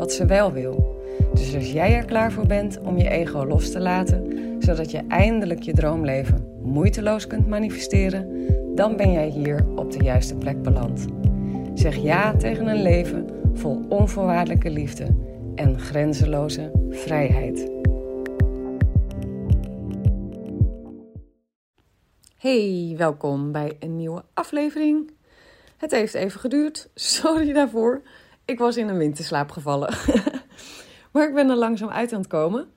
wat ze wel wil. Dus als jij er klaar voor bent om je ego los te laten, zodat je eindelijk je droomleven moeiteloos kunt manifesteren, dan ben jij hier op de juiste plek beland. Zeg ja tegen een leven vol onvoorwaardelijke liefde en grenzeloze vrijheid. Hey, welkom bij een nieuwe aflevering. Het heeft even geduurd, sorry daarvoor. Ik was in een winterslaap gevallen. maar ik ben er langzaam uit aan het komen.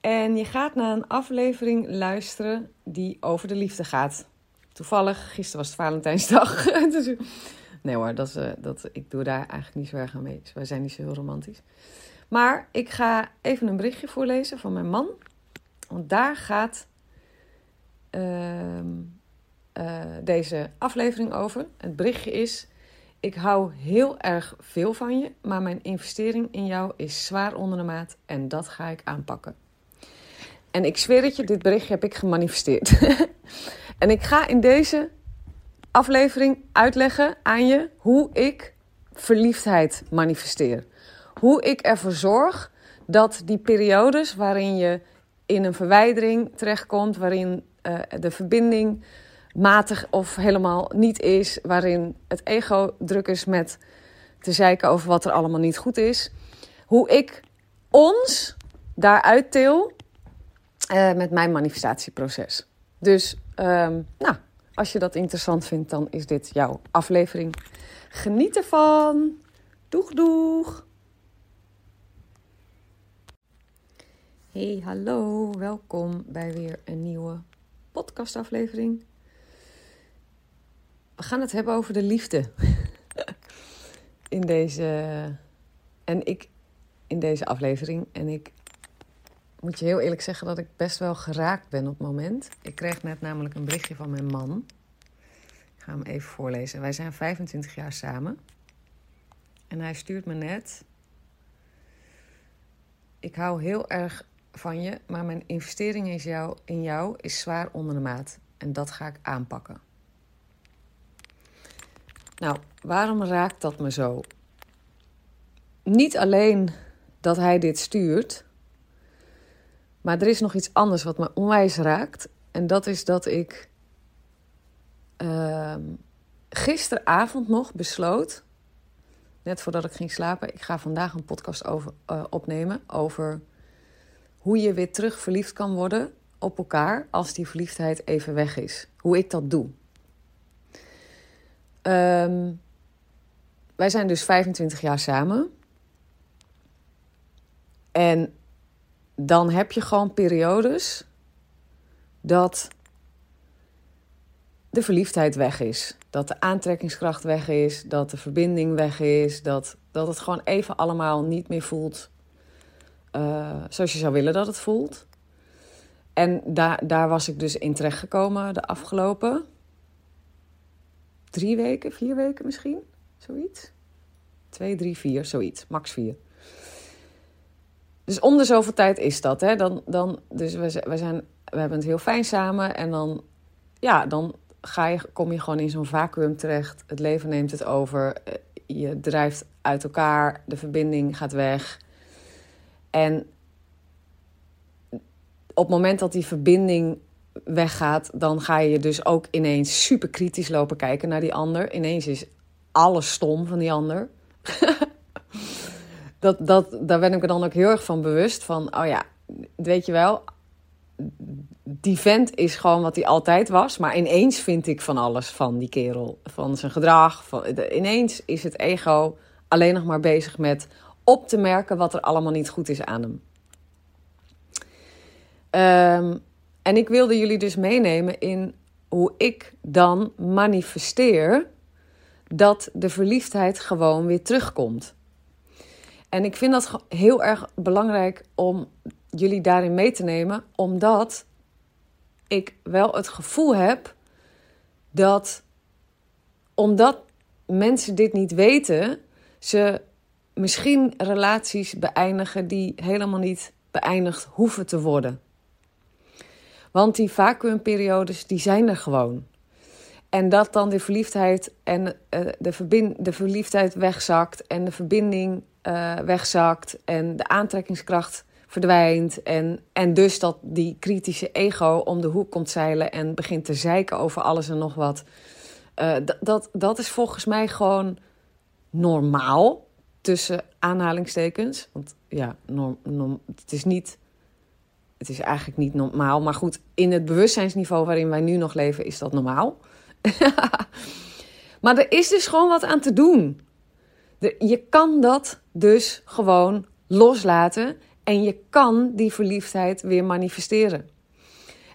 En je gaat naar een aflevering luisteren die over de liefde gaat. Toevallig, gisteren was het Valentijnsdag. Dus, nee hoor, dat is, eh, dat, ik doe daar eigenlijk niet zo erg aan mee. Dus wij zijn niet zo heel romantisch. Maar ik ga even een berichtje voorlezen van mijn man. Want daar gaat uh, uh, deze aflevering over. Het berichtje is: Ik hou heel erg veel van je, maar mijn investering in jou is zwaar onder de maat en dat ga ik aanpakken. En ik zweer het je, dit berichtje heb ik gemanifesteerd. en ik ga in deze aflevering uitleggen aan je hoe ik verliefdheid manifesteer. Hoe ik ervoor zorg dat die periodes waarin je in een verwijdering terechtkomt, waarin uh, de verbinding matig of helemaal niet is, waarin het ego druk is met te zeiken over wat er allemaal niet goed is. Hoe ik ons daaruit til uh, met mijn manifestatieproces. Dus um, nou, als je dat interessant vindt, dan is dit jouw aflevering. Geniet ervan. Doeg, doeg. Hey, hallo. Welkom bij weer een nieuwe podcastaflevering. We gaan het hebben over de liefde. in deze. En ik. In deze aflevering. En ik moet je heel eerlijk zeggen dat ik best wel geraakt ben op het moment. Ik kreeg net namelijk een berichtje van mijn man. Ik ga hem even voorlezen. Wij zijn 25 jaar samen. En hij stuurt me net. Ik hou heel erg van je, maar mijn investering in jou, in jou is zwaar onder de maat. En dat ga ik aanpakken. Nou, waarom raakt dat me zo? Niet alleen dat hij dit stuurt, maar er is nog iets anders wat me onwijs raakt. En dat is dat ik uh, gisteravond nog besloot, net voordat ik ging slapen, ik ga vandaag een podcast over, uh, opnemen over hoe je weer terug verliefd kan worden op elkaar als die verliefdheid even weg is. Hoe ik dat doe. Um, wij zijn dus 25 jaar samen. En dan heb je gewoon periodes dat de verliefdheid weg is. Dat de aantrekkingskracht weg is. Dat de verbinding weg is. Dat, dat het gewoon even allemaal niet meer voelt uh, zoals je zou willen dat het voelt. En daar, daar was ik dus in terechtgekomen de afgelopen drie weken, vier weken misschien, zoiets. Twee, drie, vier, zoiets, max vier. Dus om de zoveel tijd is dat. Hè? Dan, dan, dus we, we, zijn, we hebben het heel fijn samen. En dan, ja, dan ga je, kom je gewoon in zo'n vacuüm terecht. Het leven neemt het over. Eh, je drijft uit elkaar. De verbinding gaat weg. En op het moment dat die verbinding weggaat, dan ga je dus ook ineens super kritisch lopen kijken naar die ander. Ineens is alles stom van die ander. dat, dat, daar ben ik me dan ook heel erg van bewust. Van, oh ja, weet je wel, die vent is gewoon wat hij altijd was. Maar ineens vind ik van alles van die kerel. Van zijn gedrag. Van, ineens is het ego alleen nog maar bezig met op te merken wat er allemaal niet goed is aan hem. Um, en ik wilde jullie dus meenemen in hoe ik dan manifesteer dat de verliefdheid gewoon weer terugkomt. En ik vind dat heel erg belangrijk om jullie daarin mee te nemen, omdat ik wel het gevoel heb dat omdat mensen dit niet weten, ze misschien relaties beëindigen die helemaal niet beëindigd hoeven te worden. Want die vacuümperiodes, die zijn er gewoon. En dat dan de verliefdheid en uh, de, verbind, de verliefdheid wegzakt en de verbinding uh, wegzakt en de aantrekkingskracht verdwijnt. En, en dus dat die kritische ego om de hoek komt zeilen en begint te zeiken over alles en nog wat. Uh, dat, dat is volgens mij gewoon normaal, tussen aanhalingstekens. Want ja, norm, norm, het is niet. Het is eigenlijk niet normaal. Maar goed, in het bewustzijnsniveau waarin wij nu nog leven, is dat normaal. maar er is dus gewoon wat aan te doen. Je kan dat dus gewoon loslaten en je kan die verliefdheid weer manifesteren.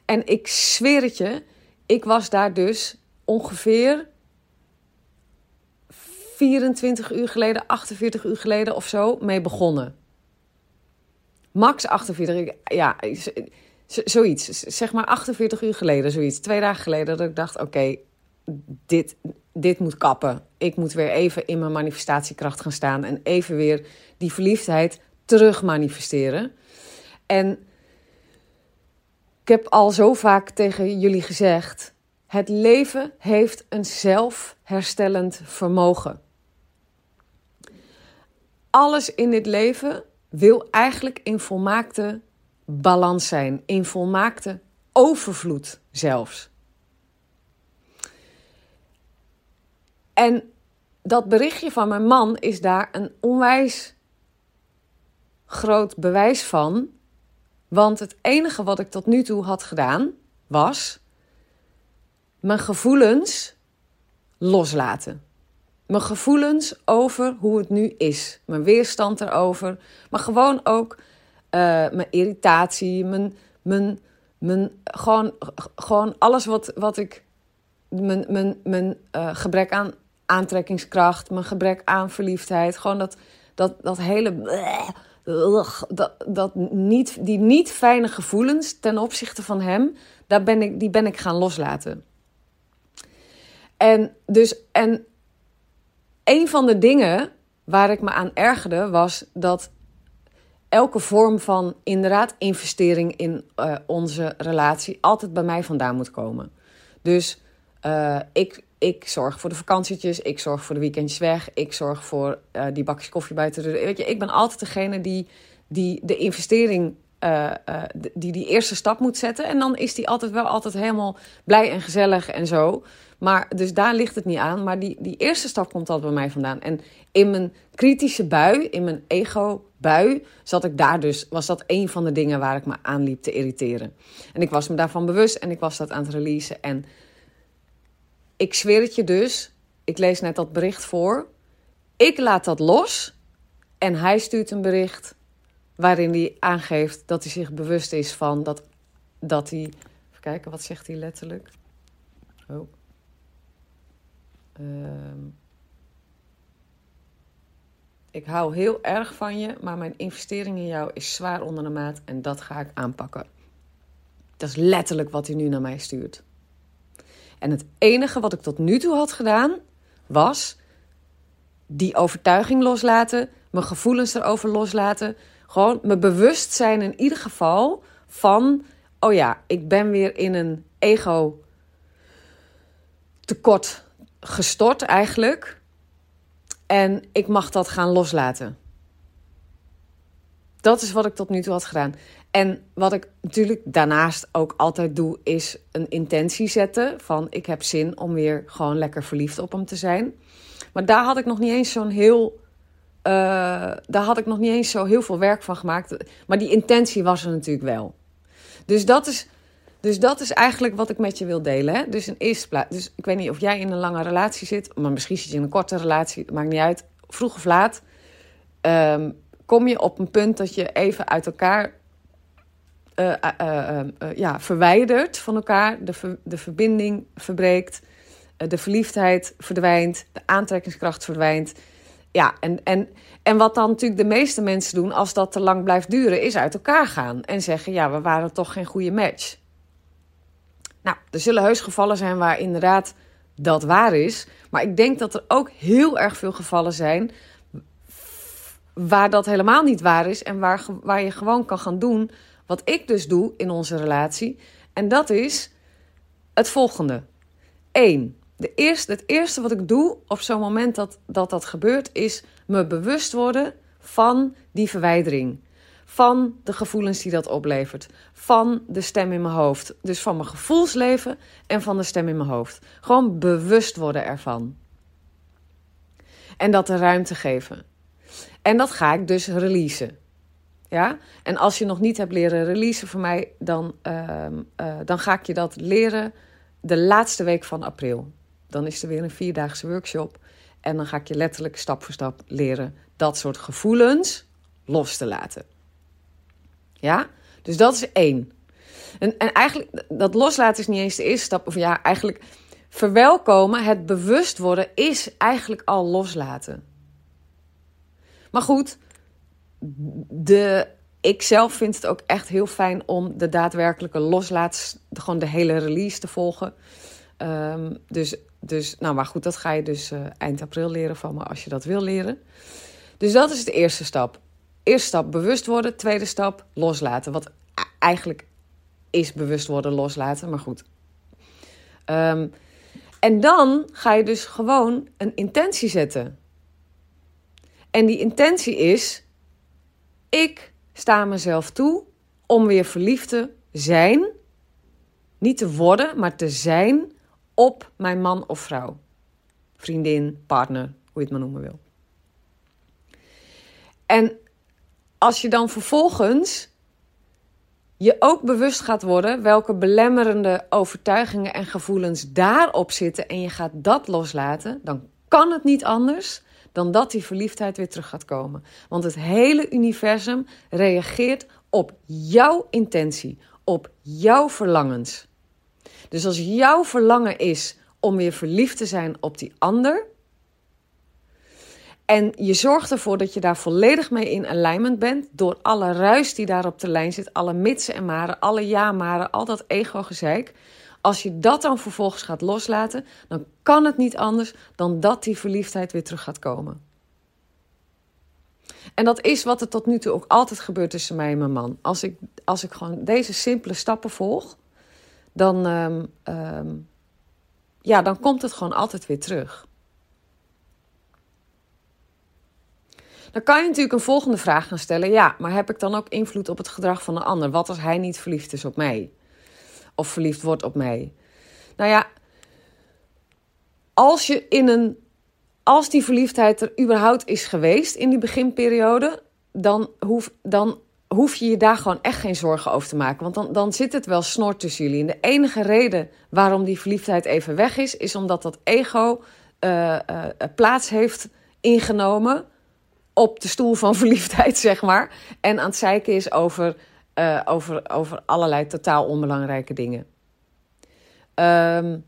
En ik zweer het je, ik was daar dus ongeveer 24 uur geleden, 48 uur geleden of zo mee begonnen. Max 48, ja, zoiets. Zeg maar 48 uur geleden, zoiets. Twee dagen geleden dat ik dacht, oké, dit, dit moet kappen. Ik moet weer even in mijn manifestatiekracht gaan staan en even weer die verliefdheid terug manifesteren. En ik heb al zo vaak tegen jullie gezegd: het leven heeft een zelfherstellend vermogen. Alles in dit leven wil eigenlijk in volmaakte balans zijn, in volmaakte overvloed zelfs. En dat berichtje van mijn man is daar een onwijs groot bewijs van. Want het enige wat ik tot nu toe had gedaan was mijn gevoelens loslaten. Mijn gevoelens over hoe het nu is. Mijn weerstand erover. Maar gewoon ook uh, mijn irritatie. Mijn, mijn, mijn, gewoon, gewoon alles wat, wat ik. Mijn, mijn, mijn uh, gebrek aan aantrekkingskracht. Mijn gebrek aan verliefdheid. Gewoon dat, dat, dat hele dat, dat niet, die niet fijne gevoelens ten opzichte van hem, daar ben ik, die ben ik gaan loslaten. En, dus, en een van de dingen waar ik me aan ergerde was dat elke vorm van inderdaad investering in uh, onze relatie altijd bij mij vandaan moet komen. Dus uh, ik, ik zorg voor de vakantietjes, ik zorg voor de weekendjes weg, ik zorg voor uh, die bakjes koffie buiten de Weet je, ik ben altijd degene die, die de investering, uh, uh, die die eerste stap moet zetten. En dan is die altijd wel altijd helemaal blij en gezellig en zo. Maar dus daar ligt het niet aan. Maar die, die eerste stap komt altijd bij mij vandaan. En in mijn kritische bui, in mijn ego-bui, zat ik daar dus, was dat een van de dingen waar ik me aan liep te irriteren. En ik was me daarvan bewust en ik was dat aan het releasen. En ik zweer het je dus, ik lees net dat bericht voor. Ik laat dat los en hij stuurt een bericht waarin hij aangeeft dat hij zich bewust is van dat, dat hij. Even kijken, wat zegt hij letterlijk? Oh. Uh, ik hou heel erg van je, maar mijn investering in jou is zwaar onder de maat en dat ga ik aanpakken. Dat is letterlijk wat hij nu naar mij stuurt. En het enige wat ik tot nu toe had gedaan, was die overtuiging loslaten, mijn gevoelens erover loslaten. Gewoon me bewust zijn in ieder geval van, oh ja, ik ben weer in een ego tekort gestort eigenlijk. En ik mag dat gaan loslaten. Dat is wat ik tot nu toe had gedaan. En wat ik natuurlijk daarnaast ook altijd doe, is een intentie zetten. Van ik heb zin om weer gewoon lekker verliefd op hem te zijn. Maar daar had ik nog niet eens zo'n heel. Uh, daar had ik nog niet eens zo heel veel werk van gemaakt. Maar die intentie was er natuurlijk wel. Dus dat is, dus dat is eigenlijk wat ik met je wil delen. Hè? Dus in eerste plaats. Dus ik weet niet of jij in een lange relatie zit. Maar misschien zit je in een korte relatie. Maakt niet uit. Vroeg of laat. Um, kom je op een punt dat je even uit elkaar uh, ja, verwijdert van elkaar. De, de verbinding verbreekt. de verliefdheid verdwijnt. De aantrekkingskracht verdwijnt. Ja, en, en, en wat dan natuurlijk de meeste mensen doen als dat te lang blijft duren, is uit elkaar gaan en zeggen: ja, we waren toch geen goede match. Nou, er zullen heus gevallen zijn waar inderdaad dat waar is. Maar ik denk dat er ook heel erg veel gevallen zijn waar dat helemaal niet waar is en waar, waar je gewoon kan gaan doen wat ik dus doe in onze relatie. En dat is het volgende. 1. De eerste, het eerste wat ik doe op zo'n moment dat, dat dat gebeurt, is me bewust worden van die verwijdering. Van de gevoelens die dat oplevert. Van de stem in mijn hoofd. Dus van mijn gevoelsleven en van de stem in mijn hoofd. Gewoon bewust worden ervan. En dat de ruimte geven. En dat ga ik dus releasen. Ja? En als je nog niet hebt leren releasen voor mij, dan, uh, uh, dan ga ik je dat leren de laatste week van april. Dan is er weer een vierdaagse workshop. En dan ga ik je letterlijk stap voor stap leren dat soort gevoelens los te laten. Ja? Dus dat is één. En, en eigenlijk, dat loslaten is niet eens de eerste stap. Of ja, eigenlijk verwelkomen, het bewust worden, is eigenlijk al loslaten. Maar goed, de, ik zelf vind het ook echt heel fijn om de daadwerkelijke loslaat, gewoon de hele release te volgen. Um, dus, dus, nou maar goed, dat ga je dus uh, eind april leren van me als je dat wil leren. Dus dat is de eerste stap. Eerste stap bewust worden, tweede stap loslaten. Wat eigenlijk is bewust worden, loslaten, maar goed. Um, en dan ga je dus gewoon een intentie zetten. En die intentie is: ik sta mezelf toe om weer verliefd te zijn. Niet te worden, maar te zijn op mijn man of vrouw. Vriendin, partner, hoe je het maar noemen wil. En als je dan vervolgens je ook bewust gaat worden welke belemmerende overtuigingen en gevoelens daarop zitten en je gaat dat loslaten, dan kan het niet anders dan dat die verliefdheid weer terug gaat komen. Want het hele universum reageert op jouw intentie, op jouw verlangens. Dus als jouw verlangen is om weer verliefd te zijn op die ander. En je zorgt ervoor dat je daar volledig mee in alignment bent. Door alle ruis die daar op de lijn zit. Alle mitsen en maren, alle ja-maren, al dat ego-gezeik. Als je dat dan vervolgens gaat loslaten, dan kan het niet anders dan dat die verliefdheid weer terug gaat komen. En dat is wat er tot nu toe ook altijd gebeurt tussen mij en mijn man. Als ik, als ik gewoon deze simpele stappen volg, dan, um, um, ja, dan komt het gewoon altijd weer terug. Dan kan je natuurlijk een volgende vraag gaan stellen. Ja, maar heb ik dan ook invloed op het gedrag van een ander? Wat als hij niet verliefd is op mij? of verliefd wordt op mij. Nou ja, als je in een. Als die verliefdheid er überhaupt is geweest in die beginperiode, dan hoef, dan hoef je je daar gewoon echt geen zorgen over te maken. Want dan, dan zit het wel snor tussen jullie. En de enige reden waarom die verliefdheid even weg is, is omdat dat ego uh, plaats heeft ingenomen op de stoel van verliefdheid, zeg maar. En aan het zeiken is over over, over allerlei totaal onbelangrijke dingen. Um,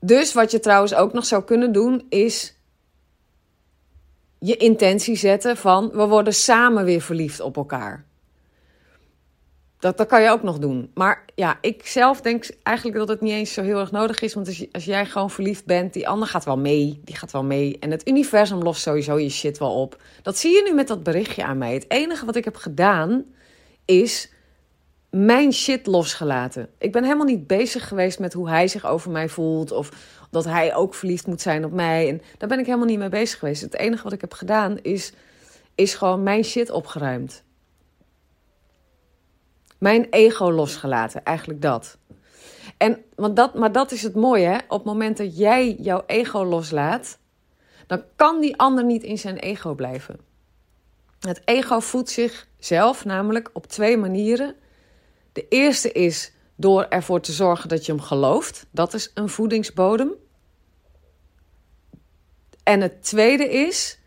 dus wat je trouwens ook nog zou kunnen doen, is je intentie zetten van we worden samen weer verliefd op elkaar. Dat, dat kan je ook nog doen. Maar ja, ik zelf denk eigenlijk dat het niet eens zo heel erg nodig is. Want als, als jij gewoon verliefd bent, die ander gaat wel mee. Die gaat wel mee. En het universum lost sowieso je shit wel op. Dat zie je nu met dat berichtje aan mij. Het enige wat ik heb gedaan is mijn shit losgelaten. Ik ben helemaal niet bezig geweest met hoe hij zich over mij voelt. Of dat hij ook verliefd moet zijn op mij. En daar ben ik helemaal niet mee bezig geweest. Het enige wat ik heb gedaan is, is gewoon mijn shit opgeruimd. Mijn ego losgelaten, eigenlijk dat. En, want dat. Maar dat is het mooie, hè? Op het moment dat jij jouw ego loslaat, dan kan die ander niet in zijn ego blijven. Het ego voedt zichzelf namelijk op twee manieren. De eerste is door ervoor te zorgen dat je hem gelooft. Dat is een voedingsbodem. En het tweede is,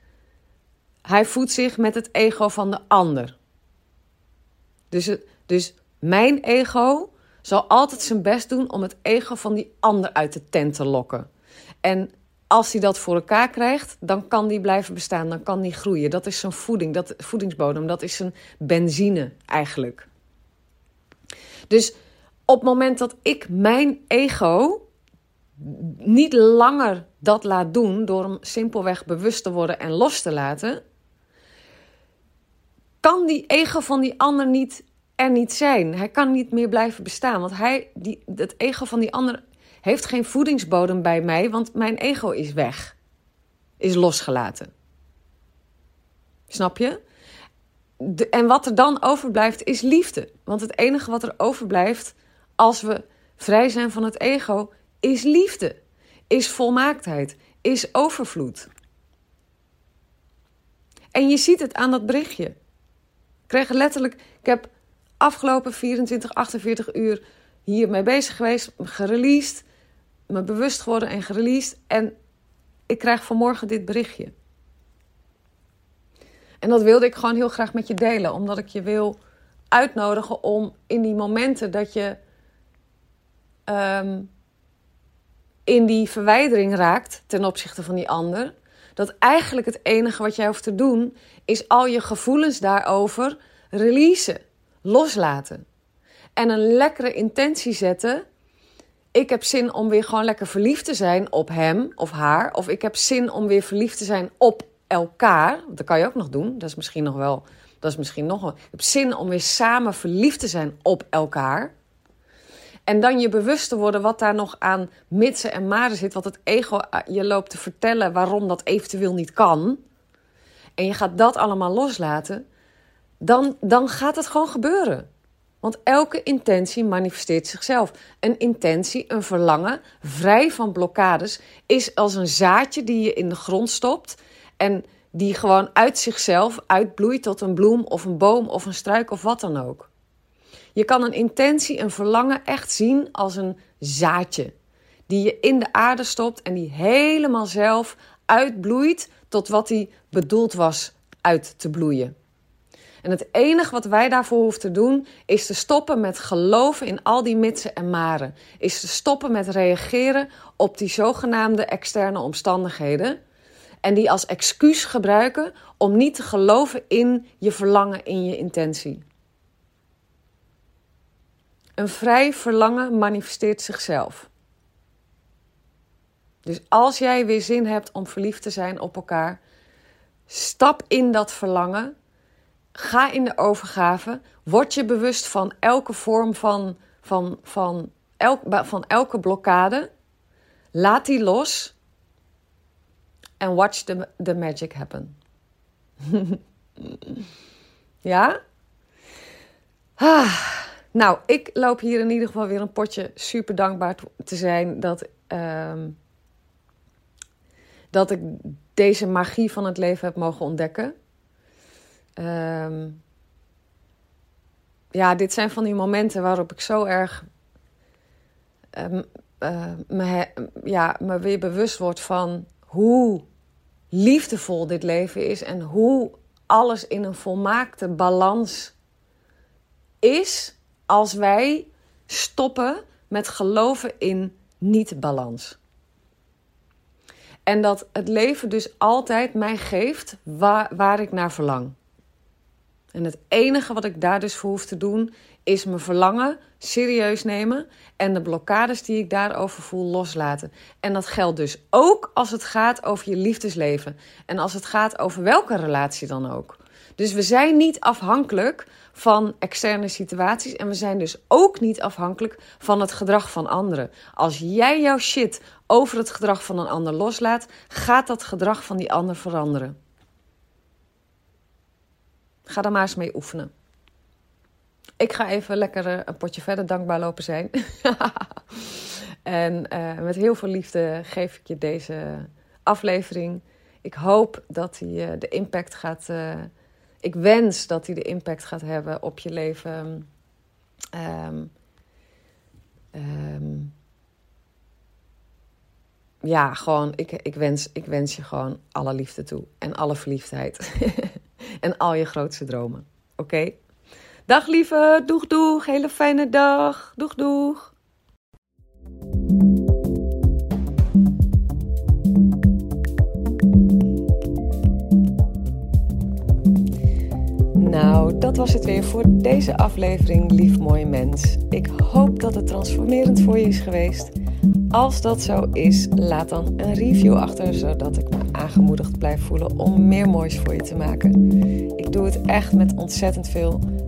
hij voedt zich met het ego van de ander. Dus dus mijn ego zal altijd zijn best doen om het ego van die ander uit de tent te lokken. En als hij dat voor elkaar krijgt, dan kan die blijven bestaan, dan kan die groeien. Dat is zijn voeding, dat voedingsbodem, dat is zijn benzine eigenlijk. Dus op het moment dat ik mijn ego niet langer dat laat doen door hem simpelweg bewust te worden en los te laten, kan die ego van die ander niet er niet zijn. Hij kan niet meer blijven bestaan, want hij, die, het ego van die ander heeft geen voedingsbodem bij mij, want mijn ego is weg, is losgelaten. Snap je? En wat er dan overblijft is liefde. Want het enige wat er overblijft als we vrij zijn van het ego is liefde, is volmaaktheid, is overvloed. En je ziet het aan dat berichtje. Ik letterlijk, ik heb afgelopen 24, 48 uur hiermee bezig geweest, gereleased, me bewust geworden en gereleased. En ik krijg vanmorgen dit berichtje. En dat wilde ik gewoon heel graag met je delen, omdat ik je wil uitnodigen om in die momenten dat je um, in die verwijdering raakt ten opzichte van die ander, dat eigenlijk het enige wat jij hoeft te doen is al je gevoelens daarover releasen, loslaten. En een lekkere intentie zetten. Ik heb zin om weer gewoon lekker verliefd te zijn op hem of haar. Of ik heb zin om weer verliefd te zijn op elkaar. Dat kan je ook nog doen. Dat is misschien nog wel. Dat is misschien nog wel. Heb zin om weer samen verliefd te zijn op elkaar. En dan je bewust te worden wat daar nog aan mitsen en maren zit. Wat het ego eh, je loopt te vertellen waarom dat eventueel niet kan. En je gaat dat allemaal loslaten. Dan, dan gaat het gewoon gebeuren. Want elke intentie manifesteert zichzelf. Een intentie, een verlangen, vrij van blokkades, is als een zaadje die je in de grond stopt. En die gewoon uit zichzelf uitbloeit tot een bloem of een boom of een struik of wat dan ook. Je kan een intentie, een verlangen echt zien als een zaadje. Die je in de aarde stopt en die helemaal zelf uitbloeit tot wat hij bedoeld was uit te bloeien. En het enige wat wij daarvoor hoeven te doen, is te stoppen met geloven in al die mitsen en maren. Is te stoppen met reageren op die zogenaamde externe omstandigheden. En die als excuus gebruiken om niet te geloven in je verlangen, in je intentie. Een vrij verlangen manifesteert zichzelf. Dus als jij weer zin hebt om verliefd te zijn op elkaar, stap in dat verlangen. Ga in de overgave. Word je bewust van elke vorm van, van, van, elk, van elke blokkade. Laat die los. En watch the, the magic happen. ja? Ah. Nou, ik loop hier in ieder geval weer een potje super dankbaar te zijn dat, ehm, dat ik deze magie van het leven heb mogen ontdekken. Ehm, ja, dit zijn van die momenten waarop ik zo erg um, me, ja, me weer bewust word van hoe liefdevol dit leven is en hoe alles in een volmaakte balans is als wij stoppen met geloven in niet-balans. En dat het leven dus altijd mij geeft waar, waar ik naar verlang. En het enige wat ik daar dus voor hoef te doen, is mijn verlangen serieus nemen en de blokkades die ik daarover voel loslaten. En dat geldt dus ook als het gaat over je liefdesleven en als het gaat over welke relatie dan ook. Dus we zijn niet afhankelijk van externe situaties en we zijn dus ook niet afhankelijk van het gedrag van anderen. Als jij jouw shit over het gedrag van een ander loslaat, gaat dat gedrag van die ander veranderen. Ga daar maar eens mee oefenen. Ik ga even lekker eh, een potje verder dankbaar lopen zijn. en uh, met heel veel liefde geef ik je deze aflevering. Ik hoop dat hij uh, de impact gaat ik wens dat hij de impact gaat hebben op je leven. Um, um, ja, gewoon, ik, ik, wens, ik wens je gewoon alle liefde toe. En alle verliefdheid. en al je grootste dromen. Oké? Dag lieve, doeg doeg, hele fijne dag. Doeg doeg. Nou, dat was het weer voor deze aflevering, lief mooie mens. Ik hoop dat het transformerend voor je is geweest. Als dat zo is, laat dan een review achter, zodat ik me aangemoedigd blijf voelen om meer moois voor je te maken. Ik doe het echt met ontzettend veel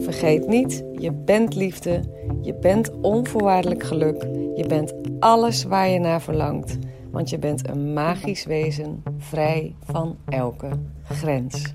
Vergeet niet, je bent liefde, je bent onvoorwaardelijk geluk, je bent alles waar je naar verlangt, want je bent een magisch wezen vrij van elke grens.